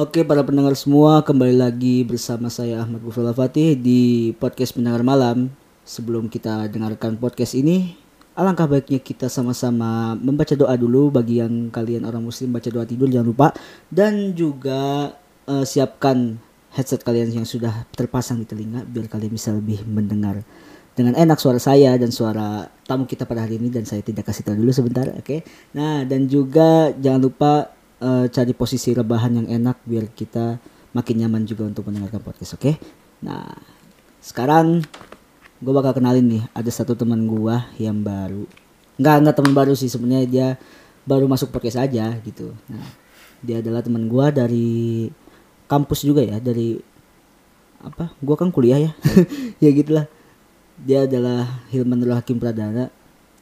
Oke para pendengar semua kembali lagi bersama saya Ahmad Gufrul Fatih di podcast pendengar malam. Sebelum kita dengarkan podcast ini, alangkah baiknya kita sama-sama membaca doa dulu. Bagi yang kalian orang muslim baca doa tidur jangan lupa. Dan juga eh, siapkan headset kalian yang sudah terpasang di telinga biar kalian bisa lebih mendengar dengan enak suara saya dan suara tamu kita pada hari ini. Dan saya tidak kasih tahu dulu sebentar oke? Nah dan juga jangan lupa eh, cari posisi rebahan yang enak biar kita makin nyaman juga untuk mendengarkan podcast oke? Nah sekarang gue bakal kenalin nih ada satu teman gua yang baru. Nggak nggak teman baru sih sebenarnya dia baru masuk podcast aja gitu. Nah dia adalah teman gua dari kampus juga ya dari apa gua kan kuliah ya? Ya gitulah. Dia adalah Hilman Nurul Hakim Pradana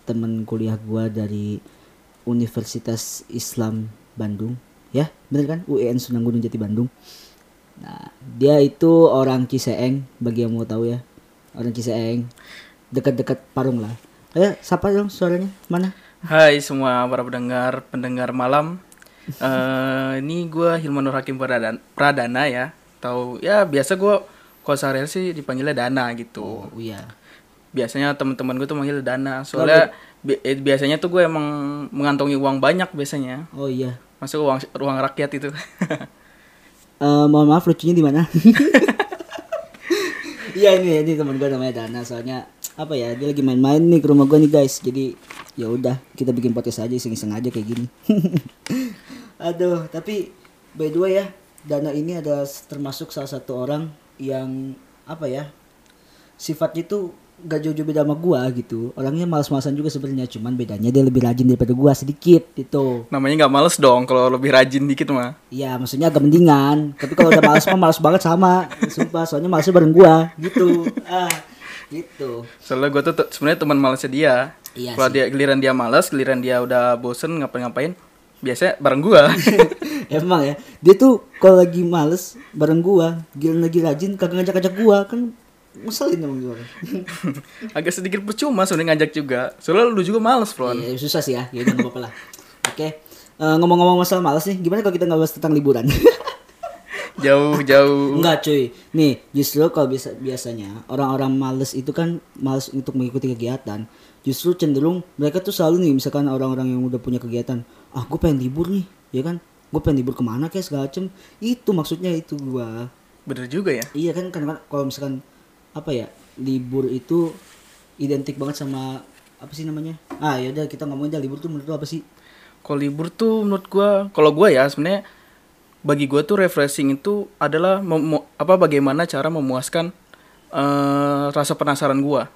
teman kuliah gua dari Universitas Islam Bandung ya bener kan UIN Sunan Gunung Jati Bandung nah dia itu orang Ciseeng bagi yang mau tahu ya orang Ciseeng dekat-dekat Parung lah ayo siapa dong suaranya mana Hai semua para pendengar pendengar malam. Eh ini gue Hilman Nur Hakim Pradana, Pradana ya. Tahu ya biasa gue kalau sehari sih dipanggilnya Dana gitu. oh iya Biasanya teman-teman gue tuh manggil Dana. Soalnya bi- eh, biasanya tuh gue emang mengantongi uang banyak biasanya. oh iya Masuk uang ruang rakyat itu. Eh, mohon maaf lucunya di mana? Iya ini ini teman gue namanya Dana soalnya apa ya dia lagi main-main nih ke rumah gue nih guys jadi ya udah kita bikin podcast aja iseng-iseng aja kayak gini. Aduh tapi by the way ya Dana ini adalah termasuk salah satu orang yang apa ya sifatnya itu gak jauh-jauh beda sama gua gitu orangnya malas-malasan juga sebenarnya cuman bedanya dia lebih rajin daripada gua sedikit gitu Namanya nggak males dong kalau lebih rajin dikit mah. Iya, maksudnya agak mendingan. Tapi kalau udah males mah males banget sama. Sumpah, soalnya malesnya bareng gua gitu. Ah, gitu. Soalnya gue tuh sebenarnya teman malesnya dia. Iya kalau dia giliran dia males, giliran dia udah bosen ngapain-ngapain, biasanya bareng gua. Emang ya, dia tuh kalau lagi males bareng gua, gila lagi rajin kagak ngajak-ngajak gua kan ngeselin emang gua. Agak sedikit percuma sebenarnya ngajak juga. Soalnya lu juga males, Bro. Iya, susah sih ya. Ya udah nggak apa-apa lah. Oke. Eh, ngomong-ngomong masalah males nih, gimana kalau kita nggak bahas tentang liburan? Jauh-jauh. Enggak cuy. Nih, justru kalau bisa biasanya orang-orang males itu kan males untuk mengikuti kegiatan. Justru cenderung mereka tuh selalu nih misalkan orang-orang yang udah punya kegiatan, ah gue pengen libur nih, ya kan? Gue pengen libur ke mana kayak segala macem. Itu maksudnya itu gua. Bener juga ya. Iya kan kan kalau misalkan apa ya libur itu identik banget sama apa sih namanya? Ah ya udah kita ngomongin aja libur tuh menurut lu apa sih? Kalau libur tuh menurut gua, kalau gua ya sebenarnya bagi gua tuh refreshing itu adalah apa bagaimana cara memuaskan eh, rasa penasaran gua.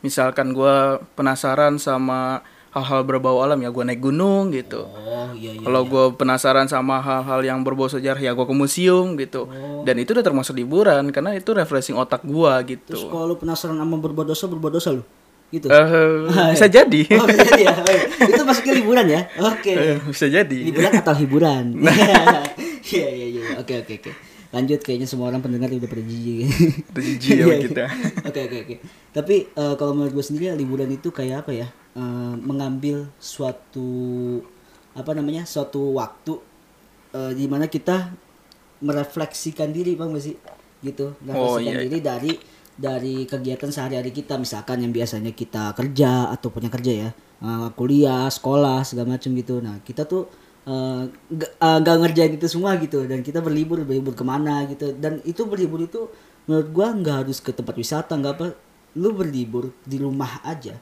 Misalkan gua penasaran sama hal-hal berbau alam ya gua naik gunung gitu. Oh iya iya. Kalau gua penasaran sama hal-hal yang berbau sejarah ya gua ke museum gitu. Dan itu udah termasuk liburan karena itu refreshing otak Terus gitu. kalau lu penasaran sama berbuat dosa berbuat dosa lu? Gitu. Eh, bisa jadi. Oh, jadi ya. Oh, itu masuknya liburan ya? Oke. Eh, bisa jadi. Liburan atau hiburan? Iya iya iya. Oke oke oke. Lanjut kayaknya semua orang pendengar udah pada jijik. Udah jijik Iya, iya. kita. Oke oke oke. Tapi eh, kalau menurut gue sendiri liburan itu kayak apa ya? Eh, mengambil suatu apa namanya? suatu waktu eh, di mana kita merefleksikan diri, Bang sih? Gitu. Merefleksikan iya, iya. diri dari dari kegiatan sehari-hari kita misalkan yang biasanya kita kerja atau punya kerja ya eh, kuliah sekolah segala macam gitu nah kita tuh eh, nggak eh, nggak ngerjain itu semua gitu dan kita berlibur berlibur ke mana gitu dan itu berlibur itu menurut gua nggak harus ke tempat wisata nggak apa lu berlibur di rumah aja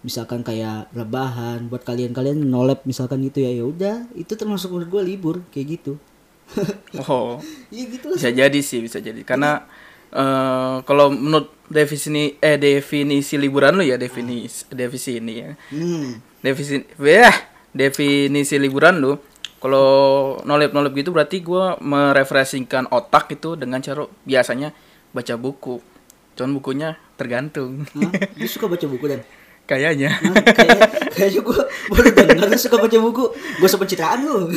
misalkan kayak rebahan buat kalian-kalian nolep misalkan gitu ya ya udah itu termasuk menurut gua libur kayak gitu Oh. iya gitu lah Bisa jadi sih, bisa jadi. Karena eh kalau menurut definisi eh definisi liburan lu ya definisi definisi ini ya. hmm. Definisi ya, definisi liburan lu kalau nolep-nolep gitu berarti gua merefreshingkan otak itu dengan cara biasanya baca buku. Cuman bukunya tergantung. Hah? lu suka baca buku dan Kayaknya. Hah? kayak kayaknya gue baru denger lu suka baca buku gue pencitraan lu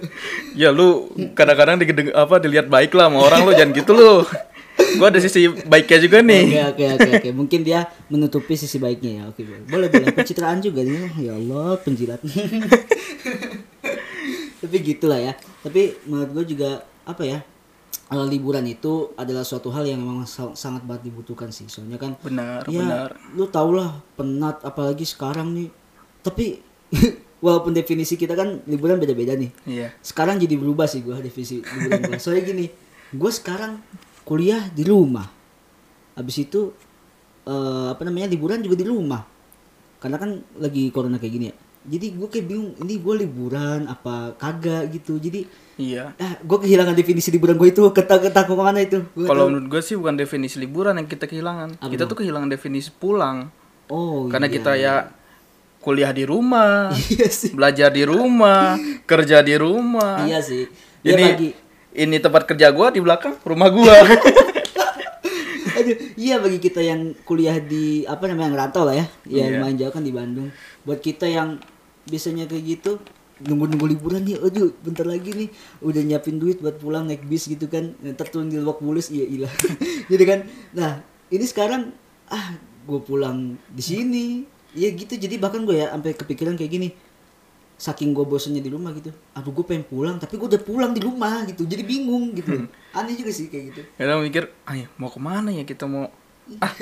ya lu kadang-kadang digedeng apa dilihat baik lah sama orang lu jangan gitu lu. Gua ada sisi baiknya juga nih. oke oke oke oke mungkin dia menutupi sisi baiknya ya oke boleh boleh pencitraan juga dia ya Allah penjilat tapi gitulah ya tapi menurut gue juga apa ya eh, liburan itu adalah suatu hal yang memang sa- sangat banget dibutuhkan sih. Soalnya kan Benar, ya benar. lu tau lah penat apalagi sekarang nih. Tapi walaupun definisi kita kan liburan beda-beda nih. Iya. sekarang jadi berubah sih gue definisi liburan gue soalnya gini gue sekarang kuliah di rumah. Habis itu eh, apa namanya liburan juga di rumah. Karena kan lagi corona kayak gini ya jadi gue kayak bingung ini gue liburan apa kagak gitu jadi Iya. ah gue kehilangan definisi liburan gue itu ketak ketak ke mana itu Kalau menurut gue sih bukan definisi liburan yang kita kehilangan. Apa kita tuh kehilangan definisi pulang. oh Karena iya. kita ya kuliah di rumah, iya sih belajar di rumah, kerja di rumah. iya sih ya Ini bagi ini tempat kerja gua di belakang rumah gua. Aduh, iya bagi kita yang kuliah di apa namanya yang rantau lah ya, ya Iya. lumayan jauh kan di Bandung. Buat kita yang biasanya kayak gitu nunggu-nunggu liburan nih, aduh bentar lagi nih udah nyiapin duit buat pulang naik bis gitu kan, ntar turun di Lebak Bulus iya iya. Jadi kan, nah ini sekarang ah gue pulang di sini, ya gitu. Jadi bahkan gue ya sampai kepikiran kayak gini, saking gue bosennya di rumah gitu, aduh gue pengen pulang, tapi gue udah pulang di rumah gitu, jadi bingung gitu. Aneh juga sih kayak gitu. Kita mikir, ayo mau ke mana ya kita mau ah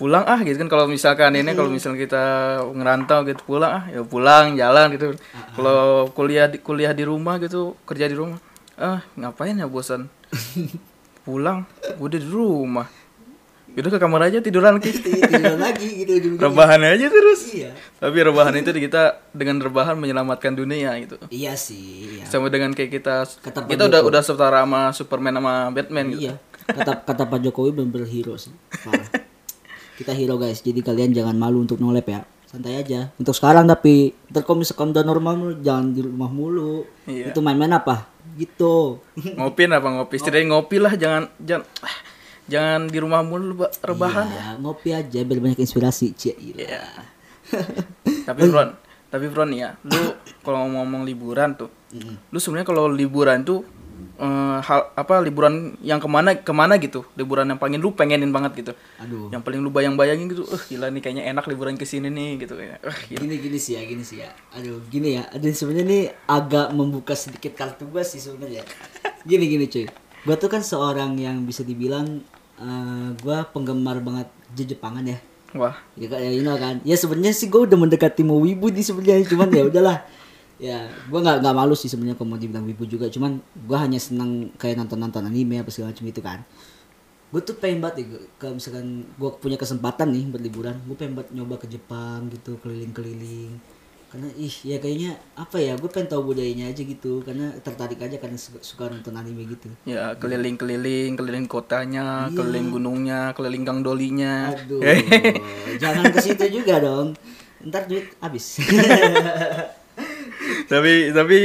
pulang ah gitu kan kalau misalkan ini kalau misalnya kita ngerantau gitu pulang ah ya pulang jalan gitu. Kalau kuliah di kuliah di rumah gitu kerja di rumah ah ngapain ya bosan pulang udah di rumah udah ke kamar aja tiduran gitu tiduran lagi gitu rebahan aja terus Iya. tapi rebahan itu kita dengan rebahan menyelamatkan dunia gitu Iya sih, iya. sama dengan kayak kita Kata kita udah Joko. udah setara sama Superman sama Batman gitu Iya. Kata kata Pak Jokowi bener-bener hero sih. Parah. Kita hero guys, jadi kalian jangan malu untuk nolep ya. Santai aja. Untuk sekarang tapi ntar kalau misalkan udah normal jangan di rumah mulu. Iya. Itu main-main apa? Gitu. ngopi apa ngopi setidaknya ngopi lah jangan jangan jangan di rumah mulu rebahan Ya, ngopi aja biar banyak inspirasi. Cie. Iya. tapi Bron tapi Bron ya lu kalau ngomong liburan tuh lu sebenarnya kalau liburan tuh eh, hal apa liburan yang ke mana ke mana gitu liburan yang pengen lu pengenin banget gitu Aduh. yang paling lu bayang-bayangin gitu eh gila nih kayaknya enak liburan ke sini nih gitu ya eh, gila. Gini gini sih ya, gini sih ya. Aduh, gini ya. Ada sebenarnya nih agak membuka sedikit kartu gua sih sebenarnya. Gini gini cuy. Gua tuh kan seorang yang bisa dibilang eh, gua penggemar banget Jepangan ya. wah Ya kan ya you know kan. Ya sebenarnya sih gua udah mendekati mau wibu nih sebenarnya cuman ya udahlah. Ya, gua nggak nggak malu sih sebenarnya kalau mau dibilang wibu juga, cuman gua hanya senang kayak nonton-nonton anime apa segala macam itu kan. Gue tuh pengen banget ya, kalau misalkan gue punya kesempatan nih berliburan, gue pengen banget nyoba ke Jepang gitu, keliling-keliling. Karena ih ya kayaknya apa ya, gue pengen tahu budayanya aja gitu, karena tertarik aja karena suka, suka nonton anime gitu. ya keliling-keliling keliling kotanya Iya. keliling gunungnya keliling gang dolinya Aduh, jangan ke situ juga dong. Ntar duit habis. tapi tapi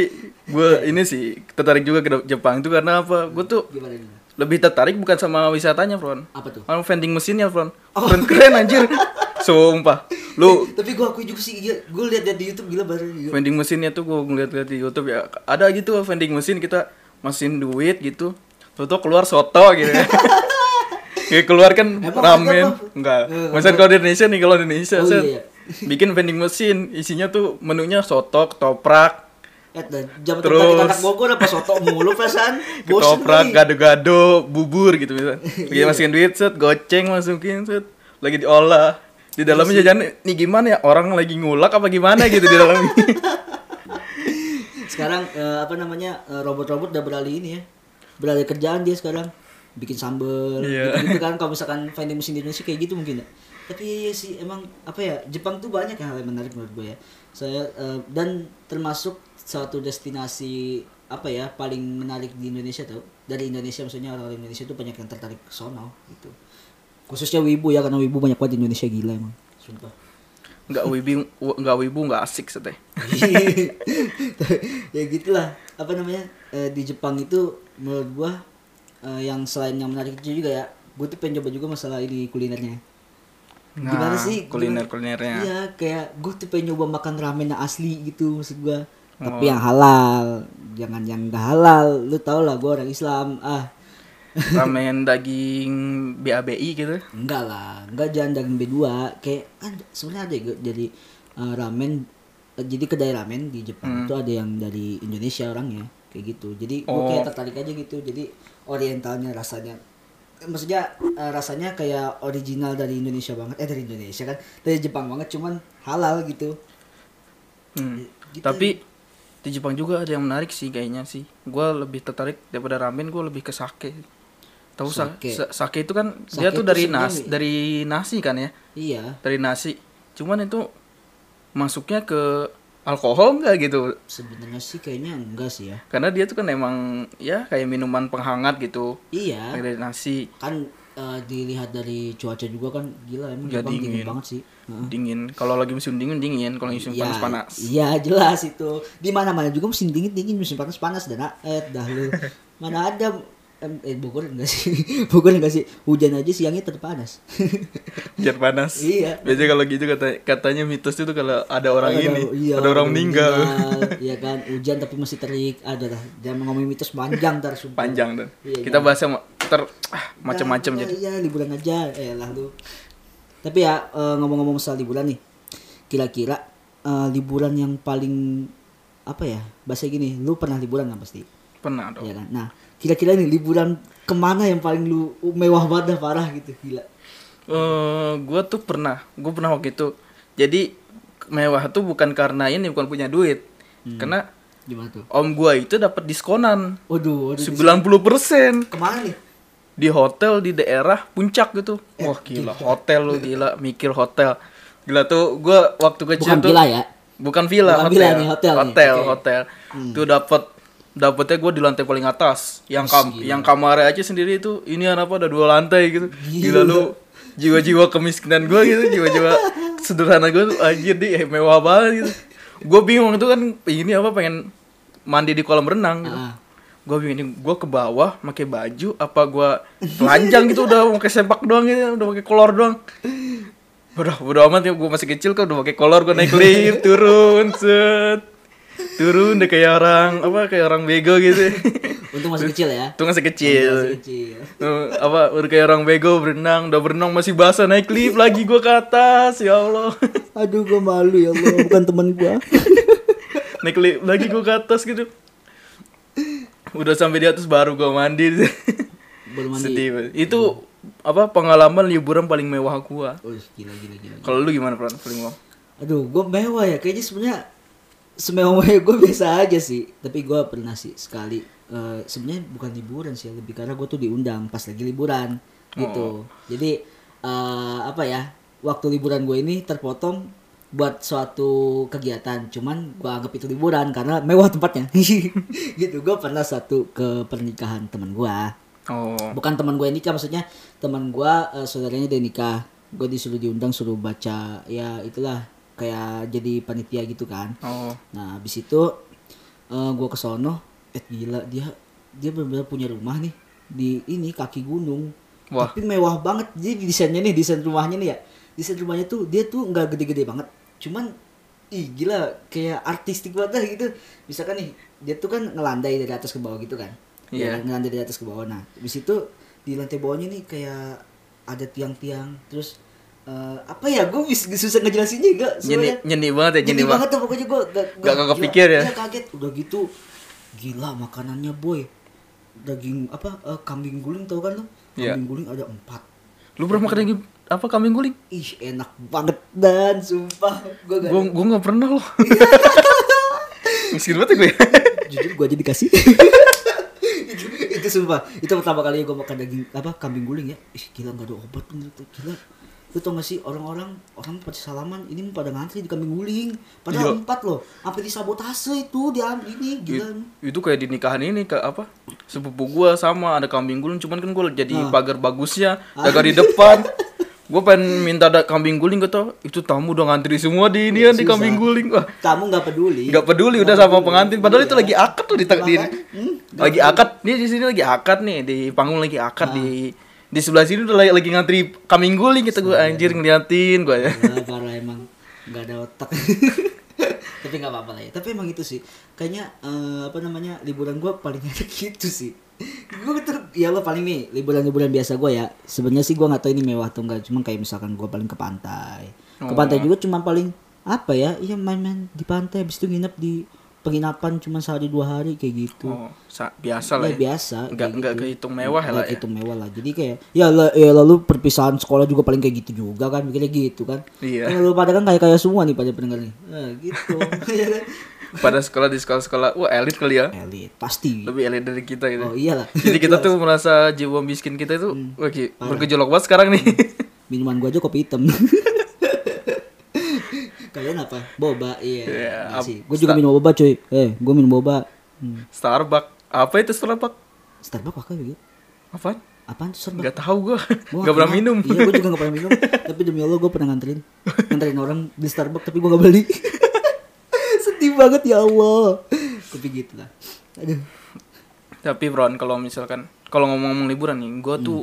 gue ini sih tertarik juga ke Jepang itu karena apa? Gue tuh Gimana lebih tertarik bukan sama wisatanya Fron. Apa tuh? sama vending mesinnya Fron. Oh. keren keren anjir. Sumpah. Lu Tapi gue akui juga sih, gue lihat di YouTube gila baru gila. vending mesinnya tuh gue ngeliat-liat di YouTube ya. Ada gitu vending mesin kita masukin duit gitu. Tuh keluar soto gitu ya. Kayak keluar kan ramen. enggak. Eh, Maksudnya kalau di Indonesia nih kalau di Indonesia Oh, iya, iya. bikin vending mesin isinya tuh menunya soto ketoprak Eh, jam Terus- anak Bogor apa soto mulu. Bosen ketoprak gado-gado bubur gitu misalnya lagi Iya. masukin duit set goceng masukin set lagi diolah di dalamnya jajan nih gimana ya orang lagi ngulak apa gimana gitu di dalamnya Sekarang eh, apa namanya eh, robot-robot udah beralih ini ya. Beralih kerjaan dia sekarang bikin sambel Iya. gitu, kan kalau misalkan vending mesin di Indonesia kayak gitu mungkin ya. Tapi iya sih emang apa ya Jepang tuh banyak yang hal yang menarik menurut gue ya. Saya eh, dan termasuk satu destinasi apa ya paling menarik di Indonesia tuh dari Indonesia maksudnya orang Indonesia tuh banyak yang tertarik ke sono gitu. Khususnya wibu ya karena wibu banyak banget di Indonesia gila emang. Sumpah. Nggak wibu nggak wibu nggak asik seteh ya gitulah apa namanya eh, di Jepang itu menurut gua eh, yang selain yang menarik itu juga ya gua tuh pengen coba juga masalah ini kulinernya gimana Nah, sih? kuliner Gimana? kulinernya iya kayak gua tuh pengen nyoba makan ramen yang asli gitu maksud Oh. tapi yang halal. Jangan yang gak halal. Lu tau lah gua orang Islam. Ah. Ramen daging BABI gitu? Enggak lah. Enggak jangan daging B2 kayak kan sebenarnya ada ya, dari eh, ramen eh, jadi kedai ramen di Jepang Hmm. itu ada yang dari Indonesia orangnya. Kayak gitu. Jadi gue Oh. kayak tertarik aja gitu. Jadi orientalnya rasanya maksudnya eh, rasanya kayak original dari Indonesia banget eh dari Indonesia kan dari Jepang banget cuman halal gitu Hmm. Gitu. Tapi di Jepang juga ada yang menarik sih kayaknya sih. Gua lebih tertarik daripada ramen, gua lebih ke sake. Tahu sa- Sake. sa- sake itu kan dia Sake tuh tuh dari nasi, dari nasi kan ya, iya dari nasi. Cuman itu masuknya ke alkohol enggak gitu? sebenarnya sih kayaknya enggak sih ya Karena dia tuh kan emang ya kayak minuman penghangat gitu iya dari nasi kan eh, dilihat dari cuaca juga kan gila emang Ya, Jepang dingin. dingin. banget sih dingin. Kalau lagi musim dingin dingin, kalau musim Iya, panas panas. Iya jelas itu. Di mana-mana juga musim dingin dingin, musim panas panas dan eh dah lu. Mana ada eh Bogor enggak sih? Bogor enggak sih? Hujan aja siangnya tetap panas. Biar panas. Iya. Biasanya kalau gitu kata katanya mitos itu kalau ada orang Ada- ini, iya, ada orang meninggal. Iya kan, hujan tapi masih terik. Ada lah. Jangan ngomongin mitos panjang ntar sumpah. panjang dan Iya, kita iya. bahas sama ter ah, macam-macam jadi Iya, liburan aja. Eh lah lu. Tapi ya eh, ngomong-ngomong soal liburan nih. Kira-kira eh, liburan yang paling apa ya? Bahasa gini, lu pernah liburan nggak pasti? pernah dong ya kan nah kira-kira nih liburan ke mana yang paling lu mewah banget dah, parah gitu? Gila. Eh, gue tuh pernah gue pernah waktu itu. Jadi mewah tuh bukan karena ini bukan punya duit. Hmm. karena gimana tuh? om gua itu dapat diskonan. Waduh waduh 90% ke mana nih? Di hotel di daerah puncak gitu. Eh, wah gila. hotel lu gila. Mikir hotel. Gila tuh gua waktu kecil bukan tuh gila ya? Bukan villa Bukan hotel. villa nih, hotel nih. hotel. Hmm. hotel. Tuh dapat dapetnya gue di lantai paling atas. Yang kam yang kamarnya aja sendiri itu ini apa ada dua lantai gitu. Gila, lu jiwa-jiwa kemiskinan gue gitu jiwa-jiwa sederhana gue tuh anjir di eh, mewah banget gitu. Gue bingung itu kan ini apa pengen mandi di kolam renang gitu. Ah. gue bingung ini gue ke bawah pakai baju apa gue telanjang gitu udah pakai sepak doang gitu udah pakai kolor doang. Udah udah amat ya gue masih kecil kan udah pakai kolor gue naik lift turun set turun deh kayak orang apa kayak orang bego gitu. Untung masih kecil ya. Itu masih kecil. Masih kecil. Tuh, apa udah kayak orang bego berenang udah berenang masih basah naik lift lagi gue ke atas ya allah. Aduh gua malu ya Allah bukan teman gua. Naik lift lagi gue ke atas gitu. Udah sampai di atas baru gue mandi. Baru mandi. Sedih itu apa pengalaman liburan paling mewah gua. Oh gila gila gila kalau lu gimana Pran? paling mewah? Aduh gua mewah ya. Kayaknya sebenarnya semewah-mewah gue biasa aja sih. Tapi gua pernah sih sekali eh, sebenarnya bukan liburan sih lebih karena gue tuh diundang pas lagi liburan gitu. Jadi eh, apa ya waktu liburan gue ini terpotong buat suatu kegiatan. Cuman gua anggap itu liburan karena mewah tempatnya. Gitu gue pernah satu ke pernikahan teman gua. Oh. Bukan teman gue nikah maksudnya teman gue eh, saudaranya dia nikah. Gue disuruh diundang suruh baca ya itulah kayak jadi panitia gitu kan. Oh. Nah habis itu eh gue ke sono eh gila dia dia benar-benar punya rumah nih di ini kaki gunung. Wah. tapi mewah banget jadi desainnya nih desain rumahnya nih ya. Desain rumahnya tuh dia tuh nggak gede-gede banget. Cuman ih gila kayak artistik banget dah gitu. Misalkan nih dia tuh kan ngelandai dari atas ke bawah gitu kan. Iya. Ya, ngelandai dari atas ke bawah. Nah habis itu di lantai bawahnya nih kayak ada tiang-tiang terus eh, apa ya gue susah ngejelasinnya enggak nyeni nyeni banget ya nyeni jadi banget banget. tuh pokoknya gue gak, Gak- gak kepikir ya? Iya kaget. Udah gitu gila makanannya boy. Daging apa eh, kambing guling tau kan lo Iya. kambing guling ada empat. Lu pernah makan lagi apa kambing guling? Ih enak banget dan sumpah. Gue gak nggak pernah loh. Miskin banget ya gue jujur gue aja dikasih. Itu, itu sumpah itu pertama kali gue makan daging apa kambing guling ya. Ih gila nggak ada obat bener tuh gila lu tau gak sih orang-orang orang pada salaman ini pada ngantri di kambing guling. Padahal Iya. empat loh sampai disabotase itu dia ini gila. It- itu kayak di nikahan ini ke apa sepupu gua sama ada kambing guling. Cuman kan gua jadi Ah. pagar bagusnya jaga di depan. Gua pengen minta ada kambing guling gitu itu tamu udah ngantri semua di ini di Susah. kambing guling. Wah. Kamu nggak peduli. Nggak peduli udah sama pengantin. Padahal itu lagi akad tuh di, di hmm, lagi akad. nih di sini lagi akad nih di panggung lagi akad di di sebelah sini udah lagi, lagi ngantri kambing guling gitu gue anjir ngeliatin gue ya parah emang nggak ada otak. Tapi nggak apa-apa lah ya. Tapi emang itu sih. Kayaknya eh, apa namanya liburan gue paling enak gitu sih. Gue ter ya lo paling nih liburan-liburan biasa gue ya. Sebenarnya sih gue nggak tahu ini mewah atau enggak cuma kayak misalkan gue paling ke pantai. Ke Oh. pantai juga cuma paling apa ya iya main-main di pantai habis itu nginep di penginapan cuma sehari dua hari kayak gitu Oh, sa- biasa lah ya ya. biasa Nggak nggak gitu. kehitung mewah Nggak lah ya. kehitung mewah lah jadi kayak ya, ya lalu perpisahan sekolah juga paling kayak gitu juga kan mikirnya gitu kan Iya. Ya, lalu pada kan kayak kayak semua nih pada pendengar nih nah, gitu? Pada sekolah di sekolah-sekolah, wah elit kali ya. elit pasti Lebih elit dari kita gitu. oh iyalah Jadi kita tuh merasa jiwa miskin kita itu Hmm. wah, Ki, bergejolak banget sekarang nih. minuman gua aja kopi hitam kalian apa boba iya Iya, ap- sih gue juga minum boba cuy eh gue minum boba hmm. Starbucks. Apa itu Starbucks? Starbucks pakai gitu Apaan? apaan tuh Starbucks Gak tahu gua. Gua Gak pernah minum. Iya, gue juga gak pernah minum. Tapi demi Allah gue pernah nganterin. Nganterin orang di Starbucks tapi gue gak beli. Sedih banget ya Allah. Tapi gitu lah. Aduh. Tapi Bron, kalau misalkan kalau ngomong-ngomong liburan nih, gua Hmm. tuh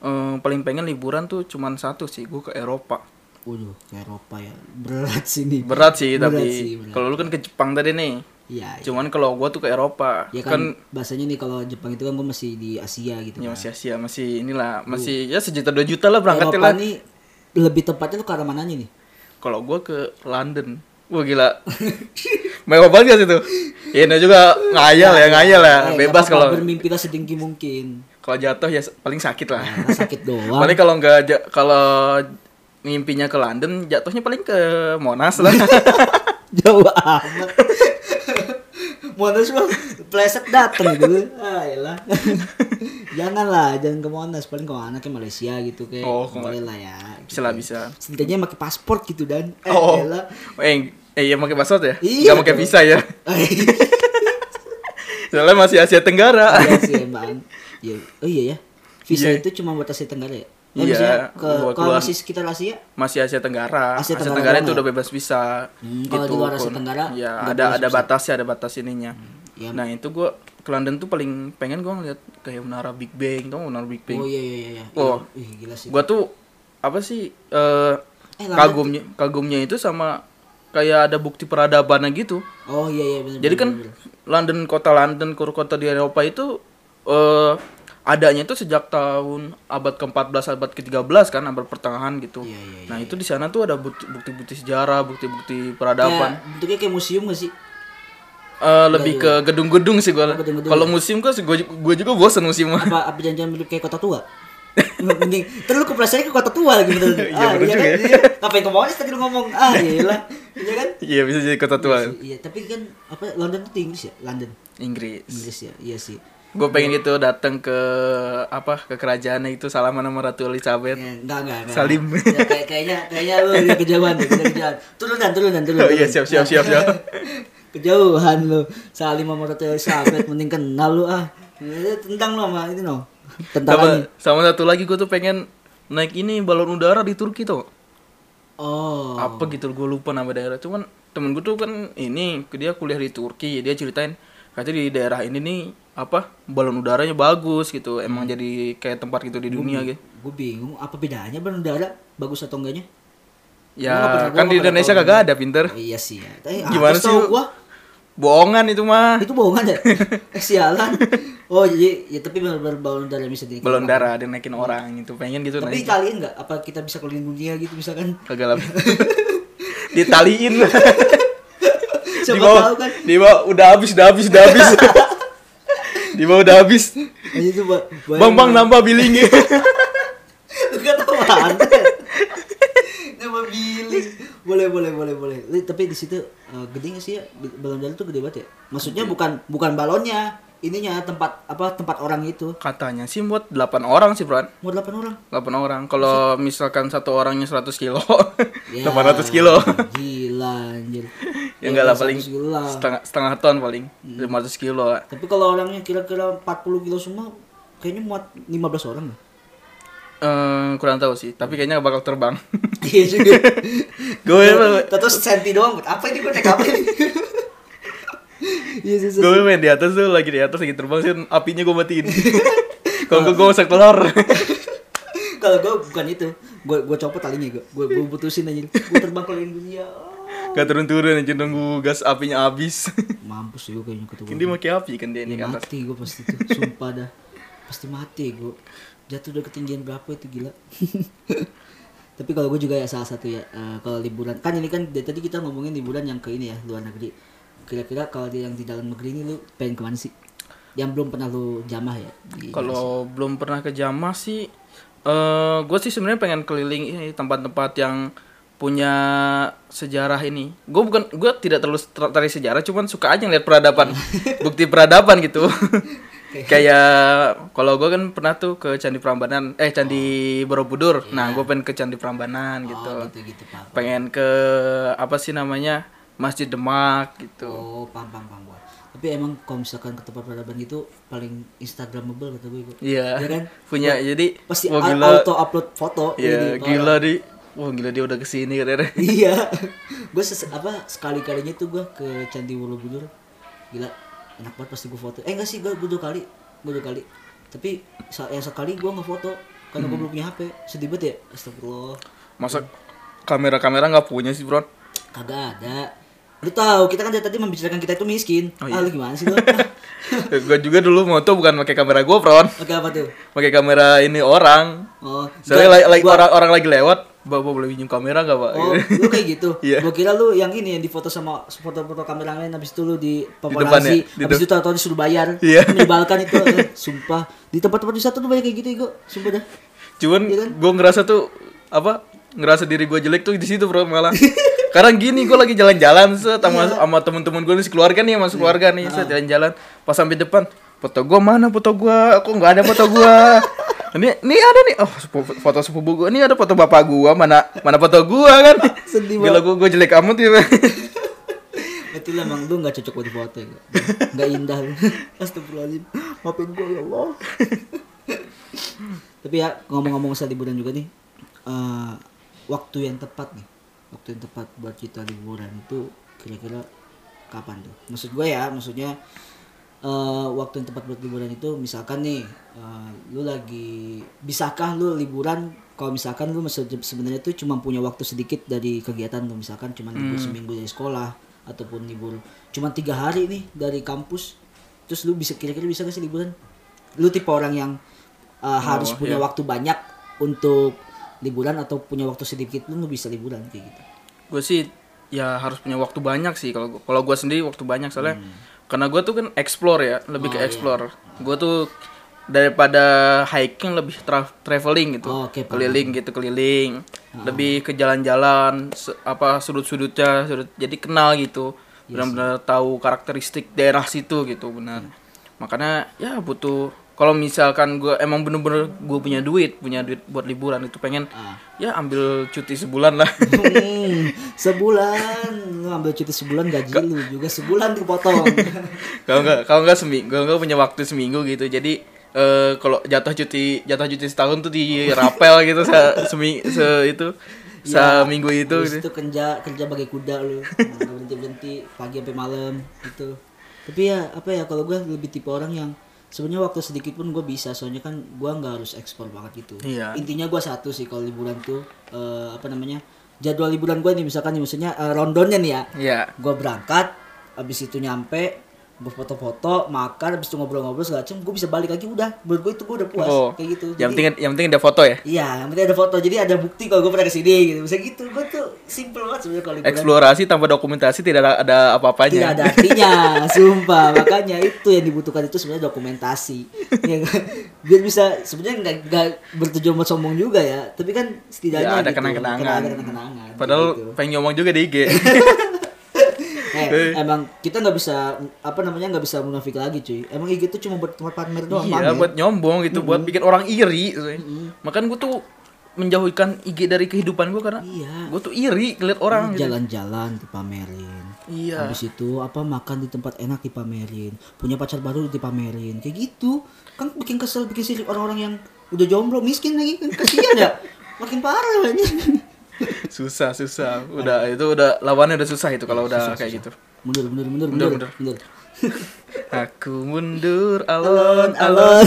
eh, paling pengen liburan tuh cuman satu sih, gua ke Eropa. Waduh, ke Eropa ya. Berat sih nih. Berat sih Berat tapi kalau lu kan ke Jepang tadi nih. Iya. iya. Cuman kalau gua tuh ke Eropa, Ya kan, kan, bahasanya nih kalau Jepang itu kan gue masih di Asia gitu ya kan. masih Asia, masih inilah, masih ya sejuta dua juta lah berangkatnya Eropa lah. nih lebih tepatnya tuh ke arah mananya nih? Kalau gua ke London, wah gila. Mewah banget gak sih tuh? Ya ini juga ngayal ya, ngayal ya. Eh, Bebas kalau bermimpilah setinggi mungkin. kalau jatuh ya paling sakit lah. Nah, sakit doang. Paling kalau nggak kalau mimpinya ke London, jatuhnya paling ke Monas lah. Jauh amat. Monas mah pleset dateng gitu. Ah, iyalah. Janganlah, jangan ke Monas, paling ke mana ke Malaysia gitu kayak. Oh, boleh lah ya. bisa lah bisa. Setidaknya pakai paspor gitu dan. Eh, Oh, iyalah. eh, eh ya pakai password ya? Iya, Nggak pakai visa ya? Soalnya masih Asia Tenggara. Iya sih emang. Iya. Oh iya ya. Visa Iya. itu cuma buat Asia Tenggara ya? Eh, Iya, maksudnya ke kalau masih sekitar Asia Masih Asia Tenggara. Asia Asia, Tenggara Tenggara, doang itu ya? udah bebas visa. Hmm, kalau di luar Asia. Tenggara, ya ada ada batasnya, ada batas ininya. ya. Nah, itu gua ke London tuh paling pengen gua ngeliat kayak menara Big Bang, tau menara Big Bang. Oh iya iya iya. iya. Oh. Ih, gila sih. Gua tuh apa sih eh Eh, London kagumnya kagumnya itu sama kayak ada bukti peradabannya gitu. Oh iya iya benar. Jadi kan London kota London kota di Eropa itu eh adanya itu sejak tahun abad ke-14 abad ke-13 kan abad pertengahan gitu. Iya, iya, nah, itu di sana tuh ada bukti- bukti-bukti sejarah, bukti-bukti peradaban. Kayak bentuknya kayak museum gak sih? Eh lebih ke gedung-gedung sih gua. Oh, Kalau museum gua gua, gua juga bosan museum. Apa apa bentuk kayak kota tua? Mending terus lu keplesetnya ke kota tua lagi. Iya, ah, iya juga kan? ya. Iya. Ngapain ke Monas tadi lu ngomong? Ah, iyalah. Iya kan? Iya bisa jadi kota tua. Iya, tapi kan apa London itu Inggris ya? London. Inggris. Inggris ya. Iya sih. Gue pengen gitu datang ke apa ke kerajaannya itu salaman sama Ratu Elizabeth. Ya, enggak enggak enggak. Salim. Ya, kayak kayaknya kayaknya lu udah kejauhan udah kejauhan. Turunan, turunan, turunan. Oh iya siap siap siap siap. Kejauhan lu. Salim sama Ratu Elizabeth mending kenal lu ah. Ya, Tentang lu sama ini no. Tentang sama sama satu lagi gue tuh pengen naik ini balon udara di Turki tuh. Oh. Apa gitu gue lupa nama daerah. Cuman temen gue tuh kan ini dia kuliah di Turki dia ceritain katanya di daerah ini nih apa balon udaranya bagus gitu. Emang jadi kayak tempat gitu di dunia gitu. Gue bingung apa bedanya balon udara? Bagus atau enggaknya? ya Gua gua kan di Indonesia kagak ada pinter. Oh, iya sih ya. Tapi Gimana apa sih gua? bohongan itu mah. Itu bohongan ya? eh sialan. Oh jadi ya tapi benar-benar balon udara bisa di balon udara dia naikin orang itu pengen gitu Tapi kalian nggak? Apa kita bisa keliling dunia gitu misalkan? kagak lah. Ditaliin Siapa di bawah tahu kan? di bawah udah habis udah habis udah habis di bawah udah habis Aja tuh ba- bang bang nambah billingnya Lu gak tau ada. Nama billing. Boleh boleh boleh boleh. Tapi di situ eh, gede gak sih ya? Balon udara tuh gede banget ya? Maksudnya bukan bukan balonnya, ininya tempat apa tempat orang itu. katanya sih buat 8 orang sih Bran Mau 8 orang. 8 orang kalau misalkan satu orangnya 100 kilo Ya, 800 kilo Gila anjir. ya enggak lah 100 paling kilo setengah setengah ton paling Hmm. 500 kilo lah Tapi kalau orangnya kira-kira 40 kilo semua kayaknya muat 15 orang. Eh, kurang tahu sih tapi kayaknya bakal terbang Iya juga. gue Terus senti doang buat apa ini gue naik apa ini? Iya sih. gue main di atas tuh lagi di atas lagi terbang sih apinya gue matiin kalau gue gue masak telur Kalau gue bukan itu, gue gue copot talinya gue, gue gue putusin aja, gue terbang keliling dunia. gak turun-turun aja nunggu gas apinya habis Mampus gue kayaknya ketemu. kan dia pakai api kan dia ini Ya, atas mati gue pasti tuh, sumpah dah, pasti mati gue. Jatuh dari ketinggian berapa itu gila. Tapi kalau gue juga ya salah satu ya, eh, kalau liburan kan ini kan dari tadi kita ngomongin liburan yang ke ini ya luar negeri. Kira-kira kalau dia yang di dalam negeri ini lu pengen ke mana sih yang belum pernah lu jamah ya Kalau belum pernah ke Jamah sih, eh gue sih sebenarnya pengen keliling ini tempat-tempat yang punya sejarah ini. Gue bukan, gue tidak terlalu tertarik sejarah, cuman suka aja ngeliat peradaban, bukti peradaban gitu. Kayak kalau gue kan pernah tuh ke Candi Prambanan, eh Candi Borobudur. Nah, gue pengen ke Candi Prambanan gitu. oh, gitu gitu pak Pengen ke apa sih namanya Masjid Demak gitu. oh paham paham paham gua tapi emang kalau misalkan ke tempat peradaban gitu paling instagramable kata gue gua. Iya. Iya kan? Punya jadi pasti wah, gila. auto upload foto Iya, gila di. Wah, gila dia udah ke sini katanya. iya gue apa sekali kalinya tuh gue ke candi borobudur gila enak banget pasti gue foto eh enggak sih gue dua kali gue dua kali tapi yang sekali gue nggak foto karena gue belum punya hp sedih banget ya astagfirullah Masa kamera-kamera nggak punya sih, Bro? kagak ada lu tahu kita kan dari tadi membicarakan kita itu miskin Oh, ah iya. lu gimana sih lu gue juga dulu moto bukan pakai kamera gue, Bro. oke apa tuh Pakai kamera ini orang. oh Soalnya lagi- gua- orang orang lagi lewat, Bapak boleh pinjam kamera gak, Pak? Oh, lu kayak gitu. Iya. Gua kira lu yang ini yang difoto sama foto-foto kamera lain habis itu lu di paparazzi, ya? Di habis itu tahu disuruh bayar. Iya. Menyebalkan itu. eh, sumpah. Di tempat-tempat wisata tuh banyak kayak gitu, Ego. Sumpah dah. Cuman Iya kan? gue ngerasa tuh apa? Ngerasa diri gue jelek tuh di situ, Bro, malah. Karena gini, gue lagi jalan-jalan set sama Iya. sama temen-temen gue nih keluarga nih, masuk keluarga nih, set jalan-jalan. Pas sampai depan, foto gue mana foto gue? Kok nggak ada foto gue? Ini, ini ada nih, oh foto sepupu gue, ini ada foto bapak gue, mana mana foto gue kan? Sedih Gila gue gue jelek amat ya. Lu emang lu enggak cocok buat foto ya. Enggak indah lu. Astagfirullahaladzim. Maafin gua ya Allah. Tapi ya ngomong-ngomong soal liburan juga nih. eh, waktu yang tepat nih. Waktu yang tepat buat kita liburan itu kira-kira kapan tuh? Maksud gue ya, maksudnya eh, waktu yang tepat buat liburan itu misalkan nih eh, lu lagi bisakah lu liburan? Kalau misalkan lu sebenarnya tuh cuma punya waktu sedikit dari kegiatan lu misalkan cuma libur seminggu dari sekolah ataupun libur cuma tiga hari nih dari kampus terus lu bisa kira-kira bisa gak sih liburan? Lu tipe orang yang uh, harus punya waktu banyak untuk liburan atau punya waktu sedikit lu, lu bisa liburan kayak gitu. Gue sih ya harus punya waktu banyak sih. Kalau kalau gue sendiri waktu banyak soalnya. Karena gue tuh kan explore ya lebih ke explore. Gue tuh daripada hiking lebih tra- traveling gitu. Oh, paham. keliling gitu keliling. Lebih ke jalan-jalan apa sudut-sudutnya sudut jadi kenal gitu. Benar-benar tahu karakteristik daerah situ gitu benar. Makanya ya butuh kalau misalkan gue emang bener-bener gue punya duit punya duit buat liburan itu pengen Ah. ya ambil cuti sebulan lah. Hmm, sebulan. Lu ambil cuti sebulan gaji lu juga sebulan dipotong. Kalau nggak kalau nggak seminggu kalau nggak punya waktu seminggu gitu. Jadi eh kalau jatuh cuti jatuh cuti setahun tuh dirapel gitu se, semi se itu seminggu itu gitu. itu kerja kerja bagai kuda lu. Nggak berhenti berhenti pagi sampai malam gitu. Tapi ya apa ya kalau gue lebih tipe orang yang sebenarnya waktu sedikit pun gue bisa soalnya kan gue nggak harus ekspor banget gitu Iya. intinya gue satu sih kalau liburan tuh eh, apa namanya jadwal liburan gue nih misalkan nih maksudnya eh, rondonnya nih ya Iya. gue berangkat habis itu nyampe gue foto-foto makan habis itu ngobrol-ngobrol segala macam gue bisa balik lagi udah menurut gue itu gue udah puas Oh, kayak gitu yang Jadi- penting yang penting ada foto ya. Iya, yang penting ada foto. Jadi ada bukti kalau gue pernah ke sini gitu. Bisa gitu. Gue tuh simple banget sebenarnya kalau. Eksplorasi tanpa dokumentasi tidak ada, ada Tidak apa-apanya. ada artinya, sumpah. Makanya itu yang dibutuhkan itu sebenarnya dokumentasi. Ya? Biar bisa sebenarnya nggak nggak bertujuan buat sombong juga ya. Tapi kan setidaknya Ya, ada gitu, kenang-kenangan. Kenang-kenangan. Padahal gitu. pengen ngomong juga di IG. Eh, emang kita nggak bisa apa namanya nggak bisa munafik lagi cuy. Emang IG itu cuma buat tempat pamer doang. iya, pamer. buat nyombong gitu, buat bikin orang iri. Makan gue tuh menjauhkan IG dari kehidupan gue karena Iya. gue tuh iri ngeliat orang gitu. Jalan-jalan dipamerin. Iya. Habis itu apa makan di tempat enak dipamerin, punya pacar baru dipamerin, kayak gitu. Kan bikin kesel, bikin sirik orang-orang yang udah jomblo, miskin lagi kan kasihan ya. Makin parah ini. Susah, susah. Udah itu udah lawannya udah susah itu kalau udah kayak gitu. Mundur, mundur, mundur, Mundur, mundur, mundur. Aku mundur alon alon. Alon.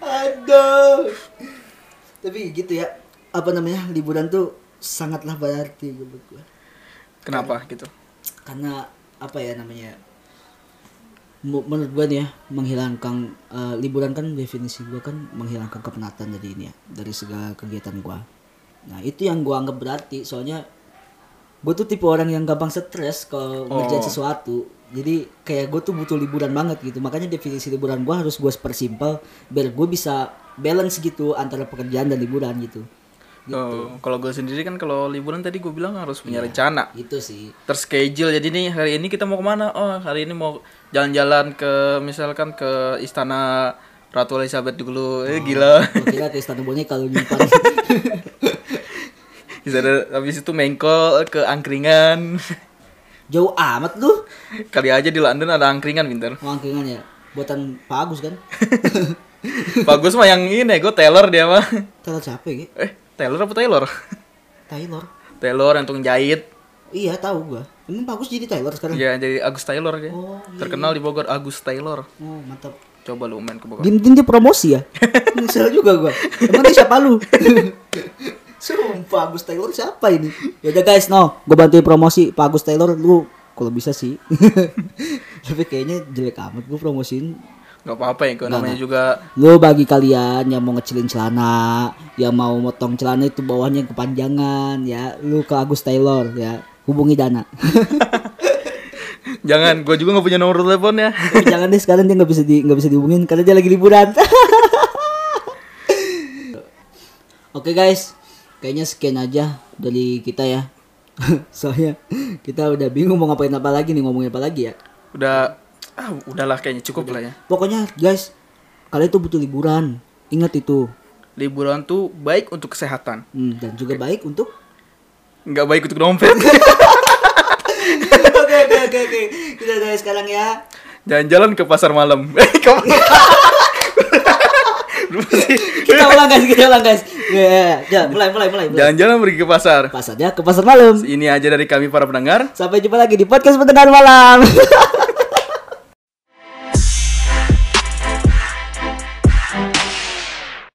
Aduh. Tapi gitu ya. Apa namanya? Liburan tuh sangatlah berarti menurut gua. Kenapa gitu? karena apa ya namanya menurut gua nih ya menghilangkan eh, liburan kan definisi gua kan menghilangkan kepenatan dari ini ya dari segala kegiatan gua. Nah itu yang gua anggap berarti. Soalnya gue tuh tipe orang yang gampang stres kalau ngerjain sesuatu. Jadi kayak gue tuh butuh liburan banget gitu. Makanya definisi liburan gue harus gue persimpel biar gue bisa balance gitu antara pekerjaan dan liburan gitu Oh, kalau gue sendiri kan kalau liburan tadi gue bilang harus punya rencana. itu sih. Terschedule. Jadi nih hari ini kita mau ke mana? Oh hari ini mau jalan-jalan ke misalkan ke istana Ratu Elizabeth dulu. Eh gila. gue kira ke istana boneka kalau nyimpan. Istana- habis itu mengkol ke angkringan. Jauh amat lu. Kali aja di London ada angkringan pinter. Angkringan ya? Buatan Pak Agus kan? Bagus mah yang ini gue Taylor dia mah. Taylor siapa ya eh Taylor apa Taylor Taylor Taylor yang tukang jahit iya tahu gua emang bagus jadi Taylor sekarang ya jadi Agus Taylor dia Oh, iya. terkenal di Bogor Agus Taylor oh mantap coba lu main ke Bogor Dim dia promosi ya? Nyesel juga gua. Emang dia siapa lu? Sumpah Agus Taylor siapa ini? Yaudah guys, no, gua bantuin promosi Pak Agus Taylor lu kalau bisa sih. Tapi kayaknya jelek amat gua promosiin. Nggak apa-apa ya kalau namanya juga Lu bagi kalian yang mau ngecilin celana, yang mau motong celana itu bawahnya yang kepanjangan ya, lu ke Agus Taylor ya. Hubungi Dana. jangan gue juga nggak punya nomor telepon ya Tapi jangan deh sekarang dia nggak bisa di nggak bisa dihubungin karena dia lagi liburan. Oke guys, kayaknya sekian aja dari kita ya. Soalnya kita udah bingung mau ngapain apa lagi nih ngomongin apa lagi ya. udah ah udahlah kayaknya cukup lah ya Pokoknya guys, kalian tuh butuh liburan. Ingat itu. liburan tuh baik untuk kesehatan Hmm, dan juga baik untuk nggak baik untuk dompet Oke oke oke oke. Kita dari sekarang ya. jalan-jalan ke pasar malam eh. Kita ulang guys, kita ulang guys. Ya, ya, ya. mulai mulai mulai. mulai. jalan-jalan pergi ke pasar Pasarnya ke pasar malam. ini aja dari kami para pendengar Sampai jumpa lagi di podcast pendengar malam.